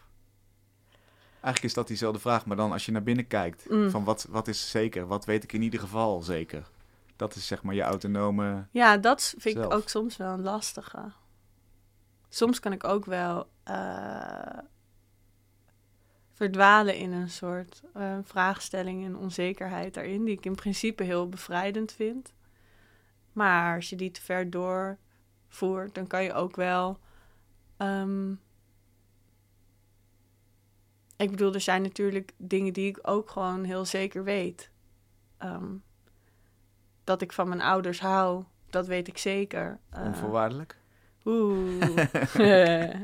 Eigenlijk is dat diezelfde vraag, maar dan als je naar binnen kijkt, Mm. van wat, wat is zeker? Wat weet ik in ieder geval zeker? Dat is zeg maar je autonome... Ja, dat vind Zelf. ik ook soms wel een lastige. Soms kan ik ook wel eh, verdwalen in een soort eh, vraagstelling en onzekerheid daarin, die ik in principe heel bevrijdend vind. Maar als je die te ver doorvoert, dan kan je ook wel. ehm, ik bedoel, er zijn natuurlijk dingen die ik ook gewoon heel zeker weet. Ehm, dat ik van mijn ouders hou, dat weet ik zeker. Eh, Onvoorwaardelijk? Oeh.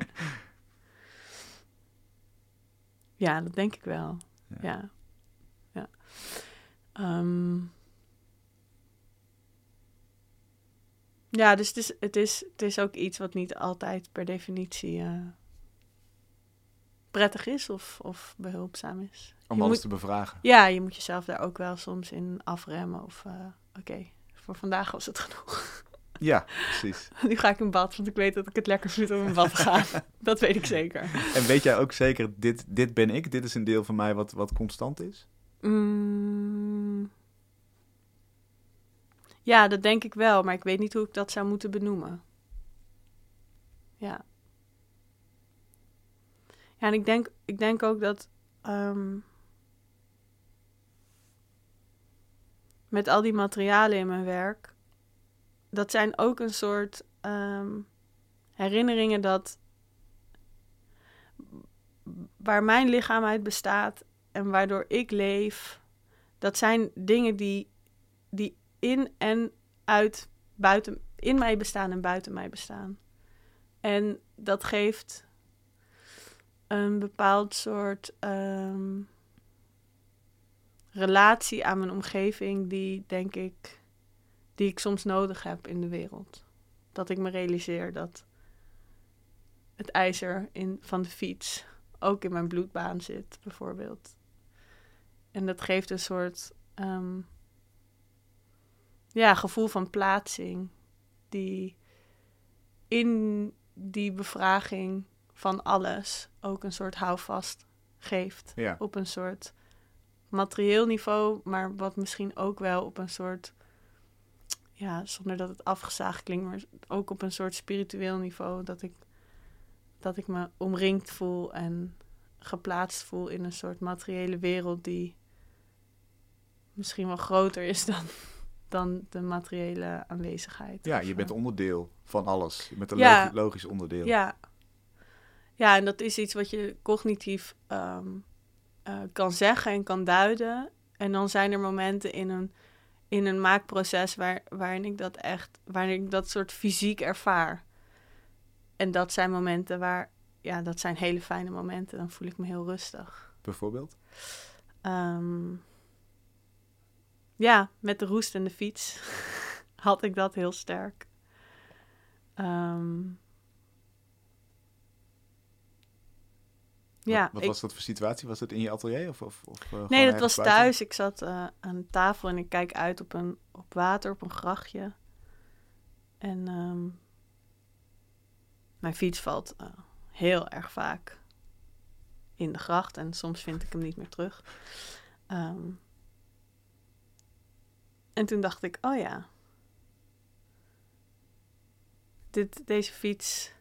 ja, dat denk ik wel. Ja. Ja. ja. Ehm. Ja, dus het is, het, is, het is ook iets wat niet altijd per definitie eh, prettig is of, of behulpzaam is. Om Je alles moet- te bevragen. Ja, je moet jezelf daar ook wel soms in afremmen. Of eh, oké, voor vandaag was het genoeg. Ja, precies. Nu ga ik in bad, want ik weet dat ik het lekker vind om in bad te gaan. dat weet ik zeker. En weet jij ook zeker, dit, dit ben ik, dit is een deel van mij wat, wat constant is? Mm. Ja, dat denk ik wel, maar ik weet niet hoe ik dat zou moeten benoemen. Ja. Ja, en ik denk, ik denk ook dat ehm, met al die materialen in mijn werk, dat zijn ook een soort ehm, herinneringen dat waar mijn lichaam uit bestaat en waardoor ik leef, dat zijn dingen die, die in en uit buiten, in mij bestaan en buiten mij bestaan. En dat geeft een bepaald soort ehm, relatie aan mijn omgeving, die denk ik die ik soms nodig heb in de wereld. Dat ik me realiseer dat het ijzer in, van de fiets ook in mijn bloedbaan zit, bijvoorbeeld. En dat geeft een soort ehm, ja, gevoel van plaatsing, die in die bevraging van alles ook een soort houvast geeft. Ja. Op een soort materieel niveau, maar wat misschien ook wel op een soort, ja, zonder dat het afgezaagd klinkt, maar ook op een soort spiritueel niveau, dat ik, dat ik me omringd voel en geplaatst voel in een soort materiële wereld die misschien wel groter is dan, dan de materiële aanwezigheid. Ja, je bent onderdeel van alles. Je bent een Ja. logisch onderdeel. Ja. Ja, en dat is iets wat je cognitief ehm, eh, kan zeggen en kan duiden. En dan zijn er momenten in een, in een maakproces waar, waarin ik dat echt, waarin ik dat soort fysiek ervaar. En dat zijn momenten waar, ja, dat zijn hele fijne momenten. Dan voel ik me heel rustig. Bijvoorbeeld? Ehm, ja, met de roest en de fiets had ik dat heel sterk. Ehm, ja, Wat, wat ik- was dat voor situatie? Was het in je atelier? Of, of, of, eh, nee, dat was buiten? thuis. Ik zat eh, aan een tafel en ik kijk uit op, een, op water, op een grachtje. En ehm, mijn fiets valt eh, heel erg vaak in de gracht en soms vind ik hem niet meer terug. Ehm, en toen dacht ik, oh ja, dit, deze fiets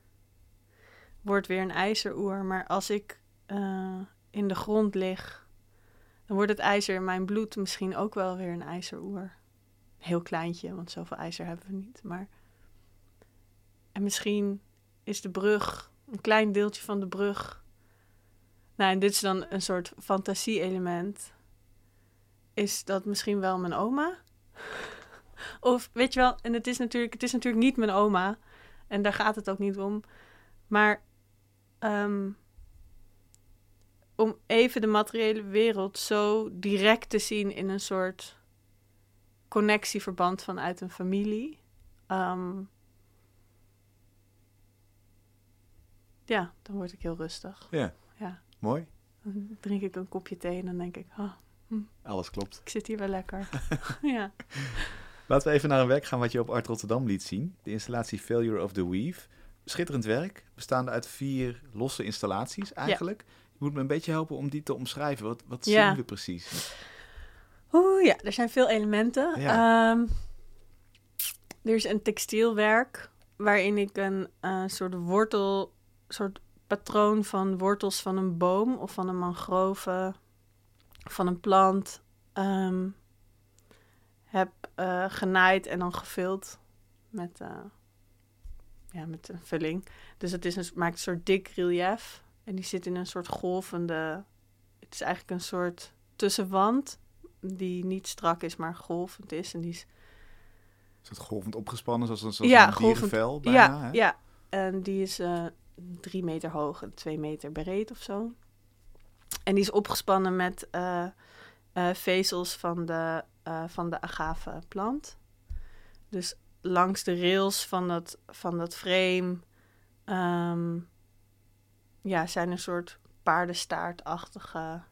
wordt weer een ijzeroer. Maar als ik eh, in de grond lig, dan wordt het ijzer in mijn bloed misschien ook wel weer een ijzeroer. Heel kleintje, want zoveel ijzer hebben we niet. Maar... En misschien is de brug, een klein deeltje van de brug. Nou, en dit is dan een soort fantasie-element. Is dat misschien wel mijn oma? of weet je wel, en het is natuurlijk, het is natuurlijk niet mijn oma. En daar gaat het ook niet om. Maar ehm, om even de materiële wereld zo direct te zien in een soort connectieverband vanuit een familie. ehm, ja, dan word ik heel rustig. Ja. Ja. Mooi. Dan drink ik een kopje thee en dan denk ik, oh, Alles klopt. ik zit hier wel lekker. ja. Laten we even naar een werk gaan wat je op Art Rotterdam liet zien. De installatie Failure of the Weave. Schitterend werk, bestaande uit vier losse installaties eigenlijk. Je moet me een beetje helpen om die te omschrijven. Wat, wat Ja. zien we precies? Oeh, ja, er zijn veel elementen. Ja. Ehm, er is een textielwerk waarin ik een eh, soort wortel, soort patroon van wortels van een boom of van een mangrove, van een plant, ehm, heb eh, genaaid en dan gevuld met, eh, ja, met een vulling. Dus het is een, maakt een soort dik relief en die zit in een soort golvende. Het is eigenlijk een soort tussenwand die niet strak is, maar golvend is. En die is, Is het golvend opgespannen, zoals, Ja, een golvend. bijna? ja, hè? ja, en die is eh, drie meter hoog en twee meter breed of zo. En die is opgespannen met eh, eh, vezels van de, eh van de agave plant. Dus langs de rails van dat, van dat frame ehm, ja, zijn een soort paardenstaartachtige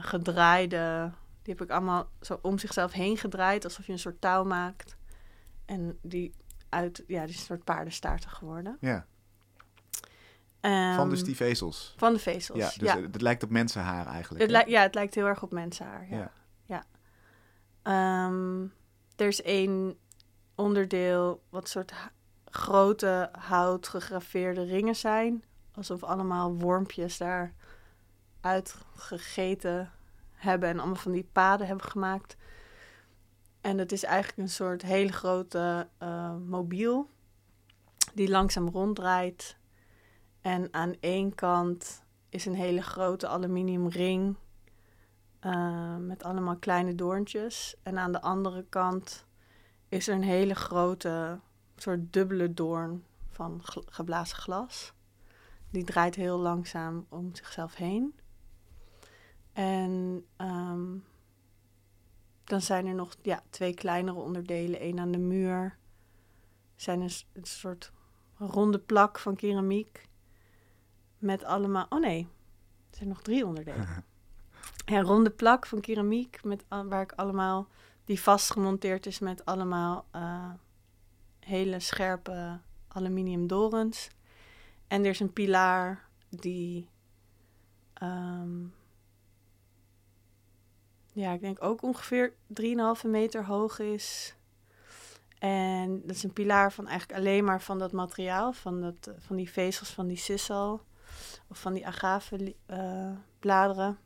gedraaide. Die heb ik allemaal zo om zichzelf heen gedraaid, alsof je een soort touw maakt. En die uit, ja, die is een soort paardenstaartig geworden. Ja, Ehm, van dus die vezels. Van de vezels. Ja, Ja, dus het, het lijkt op mensenhaar eigenlijk. het, lijkt, ja, het lijkt heel erg op mensenhaar. Ja. Ja. ja. Ehm, er is één onderdeel wat soort grote hout gegraveerde ringen zijn. Alsof allemaal wormpjes daar uitgegeten hebben en allemaal van die paden hebben gemaakt. En het is eigenlijk een soort hele grote eh, mobiel die langzaam ronddraait. En aan één kant is een hele grote aluminium ring eh, met allemaal kleine doorntjes. En aan de andere kant is er een hele grote soort dubbele doorn van geblazen glas. Die draait heel langzaam om zichzelf heen. En ehm, Dan zijn er nog ja, twee kleinere onderdelen. één aan de muur. zijn een soort ronde plak van keramiek. Met allemaal... Oh nee, er zijn nog drie onderdelen. Ja, een ronde plak van keramiek met, waar ik allemaal... Die vastgemonteerd is met allemaal eh, hele scherpe aluminium dorens. En er is een pilaar die... ehm, ja, ik denk ook ongeveer 3,5 meter hoog is. En dat is een pilaar van eigenlijk alleen maar van dat materiaal, van, dat, eh, van die vezels van die sissal of van die agave eh, bladeren.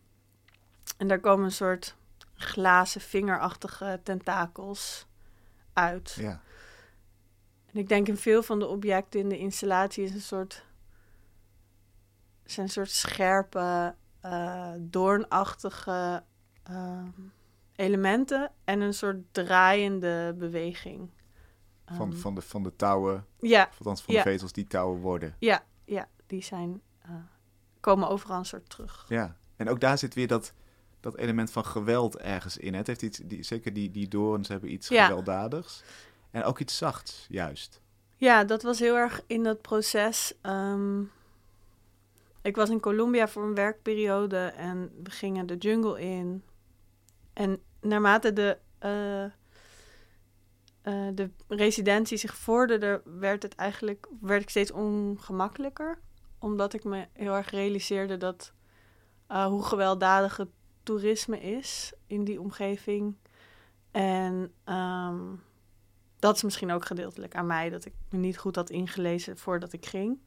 En daar komen een soort glazen vingerachtige tentakels uit. Ja. En ik denk in veel van de objecten in de installatie is een soort, zijn een soort scherpe, eh, doornachtige ehm, elementen en een soort draaiende beweging. Van, Ehm, van, de, van de touwen, ja, althans van Ja. de vezels die touwen worden. ja, ja, die zijn, eh, komen overal een soort terug. Ja. En ook daar zit weer dat, dat element van geweld ergens in. hè. Het heeft iets, die, zeker die, die dorens hebben iets Ja. gewelddadigs. En ook iets zachts, juist. Ja, dat was heel erg in dat proces. Ehm, ik was in Colombia voor een werkperiode en we gingen de jungle in. En naarmate de, eh, de residentie zich vorderde, werd het eigenlijk werd ik steeds ongemakkelijker. Omdat ik me heel erg realiseerde dat eh, hoe gewelddadig het toerisme is in die omgeving. En ehm, dat is misschien ook gedeeltelijk aan mij, dat ik me niet goed had ingelezen voordat ik ging.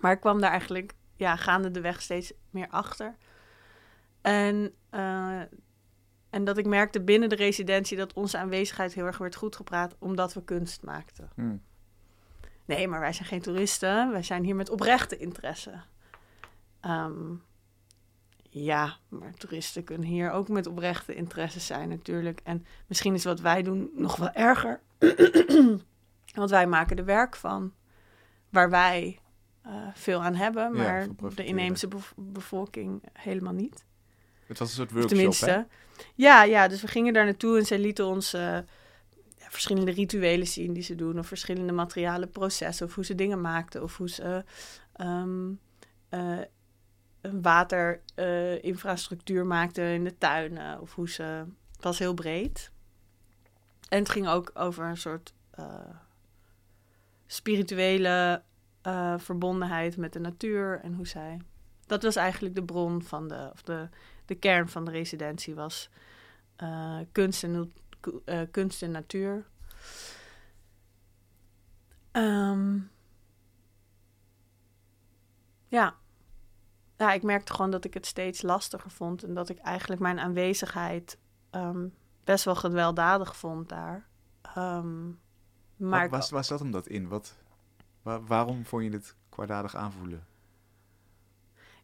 Maar ik kwam daar eigenlijk ja, gaande de weg steeds meer achter. En, eh, en dat ik merkte binnen de residentie dat onze aanwezigheid heel erg werd goed gepraat, omdat we kunst maakten. Hm. Nee, maar wij zijn geen toeristen. Wij zijn hier met oprechte interesse. Ehm, ja, maar toeristen kunnen hier ook met oprechte interesse zijn natuurlijk. En misschien is wat wij doen nog wel erger. Want wij maken er werk van. Waar wij eh, veel aan hebben, maar de inheemse bev- bevolking helemaal niet. Het was een soort workshop, tenminste. hè? Ja, ja, dus we gingen daar naartoe en zij lieten ons eh, verschillende rituelen zien die ze doen. Of verschillende materialen processen. Of hoe ze dingen maakten. Of hoe ze ehm, eh, een waterinfrastructuur maakten in de tuinen. Of hoe ze... Het was heel breed. En het ging ook over een soort eh, spirituele eh, verbondenheid met de natuur. En hoe zij... Dat was eigenlijk de bron van de... Of de de kern van de residentie was kunst, en, eh, kunst en natuur. Ehm, ja. ja, ik merkte gewoon dat ik het steeds lastiger vond en dat ik eigenlijk mijn aanwezigheid ehm, best wel gewelddadig vond daar. Ehm, maar Waar, zat hem dat in? Wat, waar- waarom vond je het kwaadaardig aanvoelen?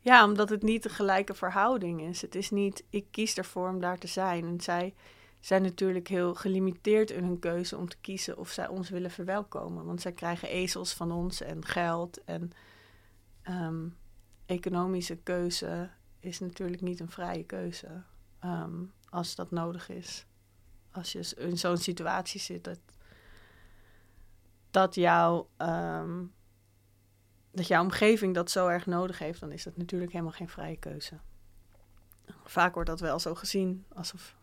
Ja, omdat het niet een gelijke verhouding is. Het is niet, ik kies ervoor om daar te zijn. En zij zijn natuurlijk heel gelimiteerd in hun keuze om te kiezen of zij ons willen verwelkomen. Want zij krijgen ezels van ons en geld. En ehm, economische keuze is natuurlijk niet een vrije keuze ehm, als dat nodig is. Als je in zo'n situatie zit dat, dat ehm, dat jouw omgeving dat zo erg nodig heeft, dan is dat natuurlijk helemaal geen vrije keuze. Vaak wordt dat wel zo gezien, alsof...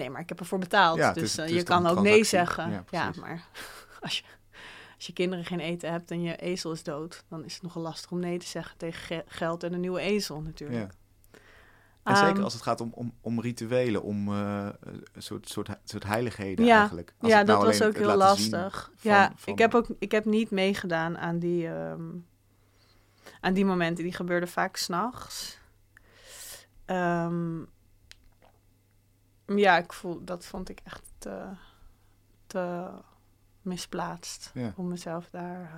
Nee, maar ik heb ervoor betaald, Ja, dus is- eh, je kan ook nee zeggen. Ja, maar als je, als je kinderen geen eten hebt en je ezel is dood... dan is het nogal lastig om nee te zeggen tegen ge- geld en een nieuwe ezel natuurlijk. En zeker Ehm, als het gaat om, om, om rituelen, om eh, een soort, soort, soort heiligheden Ja, eigenlijk. Als ja, het nou dat was ook heel lastig. van- ja, van- ik heb ook ik heb niet meegedaan aan die, ehm, aan die momenten. Die gebeurden vaak s'nachts. Ehm ja, ik voel, dat vond ik echt te, te misplaatst Ja. om mezelf daar eh,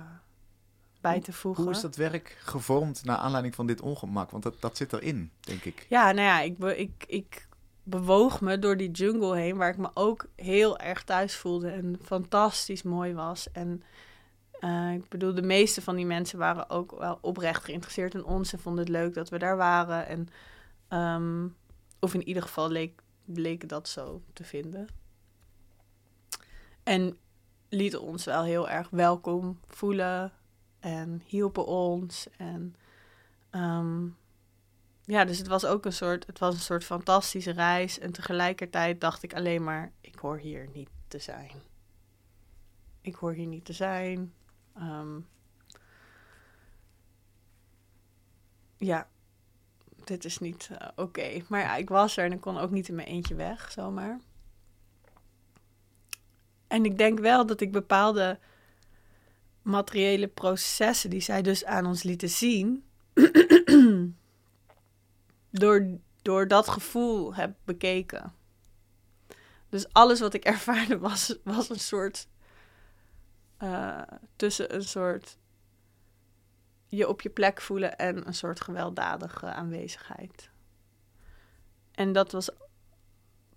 bij te voegen. Hoe is dat werk gevormd naar aanleiding van dit ongemak? Want dat, dat zit erin, denk ik. Ja, nou ja, ik, be- ik, ik bewoog me door die jungle heen, waar ik me ook heel erg thuis voelde en fantastisch mooi was. En eh, ik bedoel, de meeste van die mensen waren ook wel oprecht geïnteresseerd in ons en vonden het leuk dat we daar waren. En, ehm, of in ieder geval leek, bleek dat zo te vinden. En lieten ons wel heel erg welkom voelen en hielpen ons. En ehm, ja, dus het was ook een soort, het was een soort fantastische reis. En tegelijkertijd dacht ik alleen maar, ik hoor hier niet te zijn. Ik hoor hier niet te zijn. Ehm, ja, dit is niet eh, oké. Maar ja, ik was er en ik kon ook niet in mijn eentje weg, zomaar. En ik denk wel dat ik bepaalde materiële processen die zij dus aan ons lieten zien, door, door dat gevoel heb bekeken. Dus alles wat ik ervaarde was, was een soort. Uh, tussen een soort. Je op je plek voelen en een soort gewelddadige aanwezigheid. En dat was.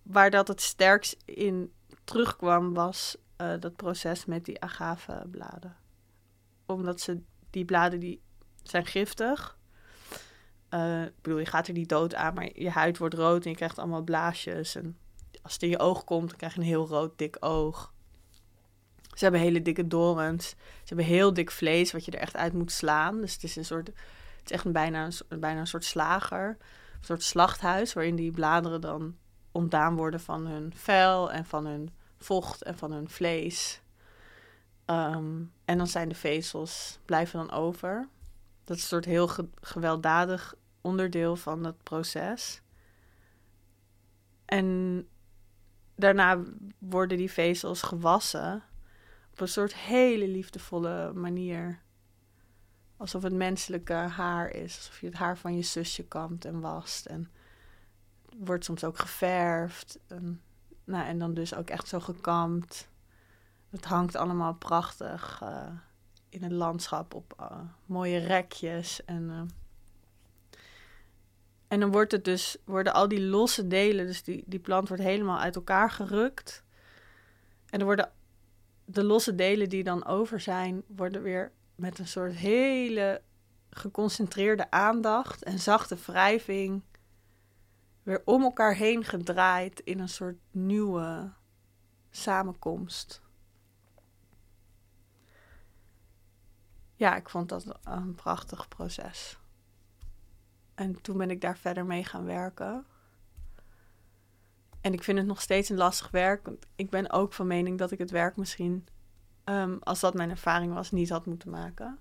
waar dat het sterkst in terugkwam, was uh, dat proces met die agave-bladen. Omdat ze, die bladen die zijn giftig. Uh, ik bedoel, je gaat er niet dood aan, maar je huid wordt rood en je krijgt allemaal blaasjes. En als het in je oog komt, dan krijg je een heel rood, dik oog. Ze hebben hele dikke dorens. Ze hebben heel dik vlees, wat je er echt uit moet slaan. Dus het is een soort, het is echt een bijna, een, bijna een soort slager. Een soort slachthuis, waarin die bladeren dan ontdaan worden van hun vel en van hun vocht en van hun vlees. Ehm, en dan zijn de vezels, blijven dan over. Dat is een soort heel gewelddadig onderdeel van het proces. En daarna worden die vezels gewassen op een soort hele liefdevolle manier. Alsof het menselijke haar is. Alsof je het haar van je zusje kamt en wast. En wordt soms ook geverfd. En, nou, en dan dus ook echt zo gekamd. Het hangt allemaal prachtig uh, in het landschap op uh, mooie rekjes. En, uh, en dan wordt het dus, worden al die losse delen, dus die, die plant wordt helemaal uit elkaar gerukt. En er worden de losse delen die dan over zijn, worden weer met een soort hele geconcentreerde aandacht en zachte wrijving weer om elkaar heen gedraaid in een soort nieuwe samenkomst. Ja, ik vond dat een prachtig proces. En toen ben ik daar verder mee gaan werken. En ik vind het nog steeds een lastig werk. Want ik ben ook van mening dat ik het werk misschien, um, als dat mijn ervaring was, niet had moeten maken.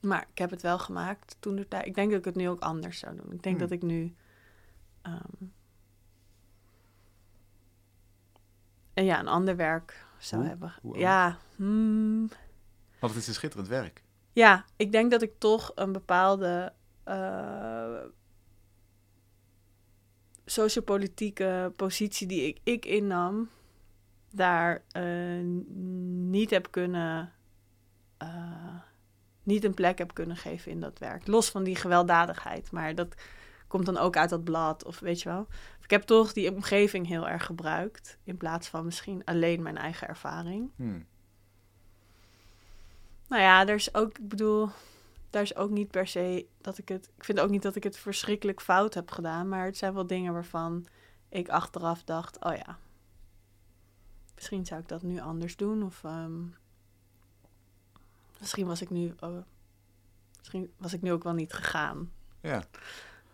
Maar ik heb het wel gemaakt toen de tijd. Ik denk dat ik het nu ook anders zou doen. Ik denk Hmm. dat ik nu. ehm, en ja, een ander werk zou Hoe? hebben. Hoe ja, hmm, Want het is een schitterend werk. ja, ik denk dat ik toch een bepaalde eh, sociopolitieke positie die ik, ik innam, daar eh, niet heb kunnen, eh, niet een plek heb kunnen geven in dat werk. Los van die gewelddadigheid, maar dat komt dan ook uit dat blad of weet je wel. Ik heb toch die omgeving heel erg gebruikt in plaats van misschien alleen mijn eigen ervaring. Hmm. Nou ja, er is ook, ik bedoel, daar is ook niet per se dat ik het. Ik vind ook niet dat ik het verschrikkelijk fout heb gedaan, maar het zijn wel dingen waarvan ik achteraf dacht: oh ja, misschien zou ik dat nu anders doen. Of ehm, misschien was ik nu. oh, misschien was ik nu ook wel niet gegaan. Ja.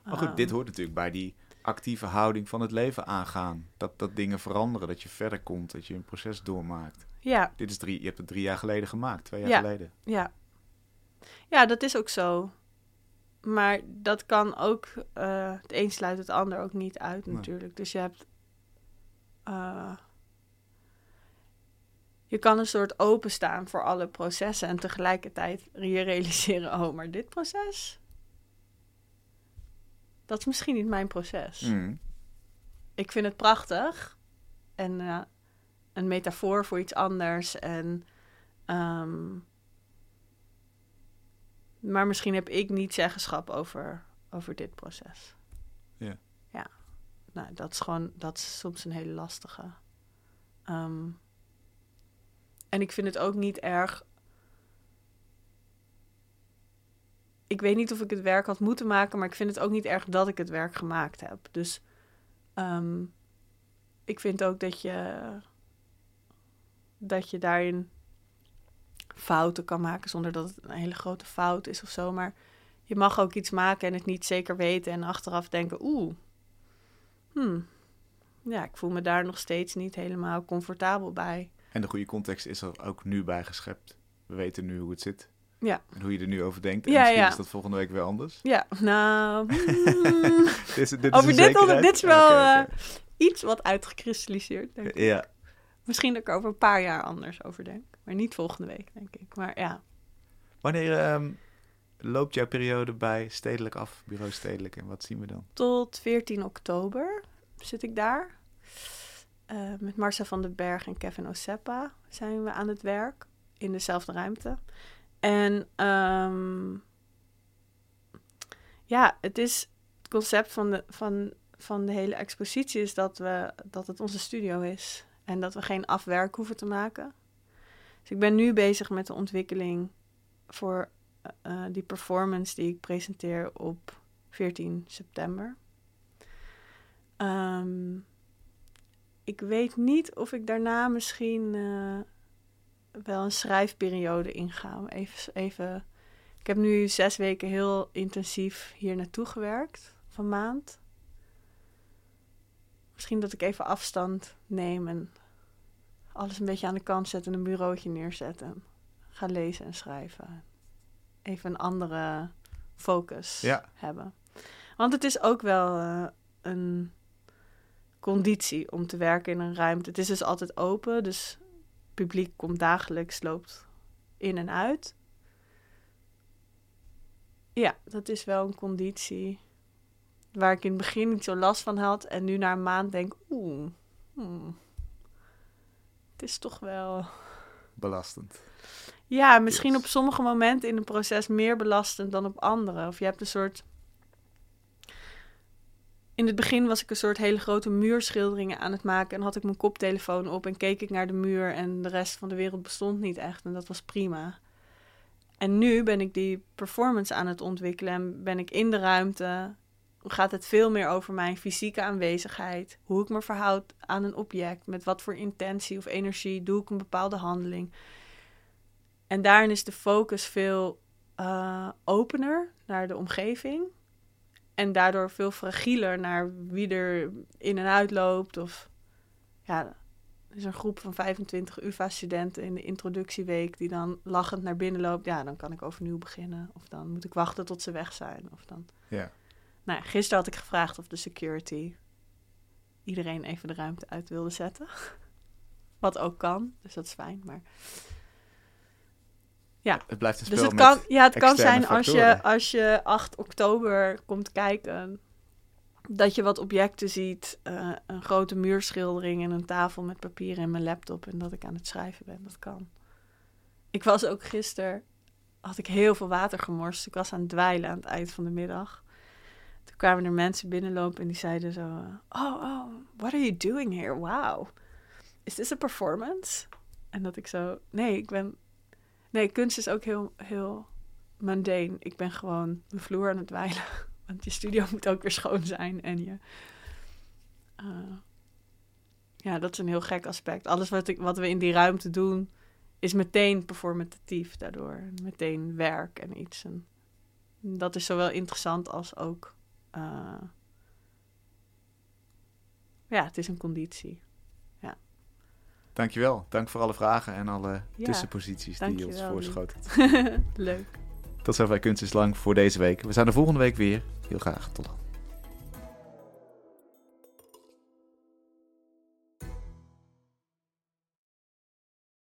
Maar goed, dit Ehm, hoort natuurlijk bij die actieve houding van het leven aangaan. Dat, dat dingen veranderen, dat je verder komt, dat je een proces doormaakt. Ja, Dit is drie, je hebt het drie jaar geleden gemaakt, twee jaar Ja. geleden. Ja. Ja, dat is ook zo. Maar dat kan ook, eh, het een sluit het ander ook niet uit Nee. natuurlijk. Dus je hebt, eh, je kan een soort openstaan voor alle processen en tegelijkertijd je realiseren, oh, maar dit proces, dat is misschien niet mijn proces. Hmm. Ik vind het prachtig en eh, een metafoor voor iets anders. En, ehm, maar misschien heb ik niet zeggenschap over, over dit proces. Ja. Ja, nou, dat is gewoon, dat is soms een hele lastige. Ehm, en ik vind het ook niet erg. Ik weet niet of ik het werk had moeten maken, maar ik vind het ook niet erg dat ik het werk gemaakt heb. Dus Ehm, ik vind ook dat je, dat je daarin fouten kan maken zonder dat het een hele grote fout is of zo. Maar je mag ook iets maken en het niet zeker weten en achteraf denken, oeh, hmm, ja, ik voel me daar nog steeds niet helemaal comfortabel bij. En de goede context is er ook nu bij geschept. We weten nu hoe het zit. Ja. En hoe je er nu over denkt. En Ja, misschien ja. is dat volgende week weer anders. Ja, nou, hmm, dit is, dit is Over een dit onder- dit is wel, oké. iets wat uitgekristalliseerd, denk ik. Ja. Misschien dat ik er over een paar jaar anders over denk. Maar niet volgende week, denk ik. Maar ja, Wanneer ehm, loopt jouw periode bij Stedelijk af, Bureau Stedelijk? En wat zien we dan? tot 14 oktober zit ik daar. Eh, met Marcia van den Berg en Kevin Osepa zijn we aan het werk in dezelfde ruimte. En ehm, ja, het is het concept van de, van, van de hele expositie is dat, we, dat het onze studio is. En dat we geen afwerk hoeven te maken. Dus ik ben nu bezig met de ontwikkeling voor eh, eh, die performance die ik presenteer op 14 september. Ehm, ik weet niet of ik daarna misschien eh, wel een schrijfperiode inga. Even, even, ik heb nu zes weken heel intensief hier naartoe gewerkt, van maand. Misschien dat ik even afstand neem en alles een beetje aan de kant zet en een bureautje neerzet en ga lezen en schrijven. Even een andere focus Ja. hebben. Want het is ook wel eh, een conditie om te werken in een ruimte. Het is dus altijd open, dus het publiek komt dagelijks, loopt in en uit. Ja, dat is wel een conditie waar ik in het begin niet zo last van had en nu na een maand denk, oeh, hmm, het is toch wel... Belastend. Ja, misschien Yes. op sommige momenten in een proces meer belastend dan op andere. Of je hebt een soort. In het begin was ik een soort hele grote muurschilderingen aan het maken. En had ik mijn koptelefoon op en keek ik naar de muur. En de rest van de wereld bestond niet echt. En dat was prima. En nu ben ik die performance aan het ontwikkelen. En ben ik in de ruimte. Gaat het veel meer over mijn fysieke aanwezigheid. Hoe ik me verhoud aan een object. Met wat voor intentie of energie doe ik een bepaalde handeling. En daarin is de focus veel eh, opener naar de omgeving. En daardoor veel fragieler naar wie er in en uit loopt. Of ja, er is een groep van 25 UvA-studenten in de introductieweek die dan lachend naar binnen loopt. Ja, dan kan ik overnieuw beginnen. Of dan moet ik wachten tot ze weg zijn. Of dan... Ja. Nou, ja, gisteren had ik gevraagd of de security iedereen even de ruimte uit wilde zetten. Wat ook kan, dus dat is fijn. Maar Het blijft een spel dus het met kan, ja, het kan zijn als je, als je 8 oktober komt kijken, dat je wat objecten ziet. eh, een grote muurschildering en een tafel met papier en mijn laptop. En dat ik aan het schrijven ben. Dat kan. Ik was ook gisteren, had ik heel veel water gemorst. Ik was aan het dweilen aan het eind van de middag. Toen kwamen er mensen binnenlopen en die zeiden zo... Oh, oh, what are you doing here? Wow. Is this a performance? En dat ik zo... Nee, ik ben Nee, kunst is ook heel, heel mundane. Ik ben gewoon mijn vloer aan het wijlen. Want je studio moet ook weer schoon zijn. En je... eh, ja, dat is een heel gek aspect. Alles wat, ik, wat we in die ruimte doen... is meteen performatief daardoor. Meteen werk en iets. En dat is zowel interessant als ook... eh, ja, het is een conditie. Dankjewel. Dank voor alle vragen en alle Ja, tussenposities die je ons voorschotelt. Leuk. Tot zover Kunst is Lang voor deze week. We zijn er volgende week weer. Heel graag. Tot dan.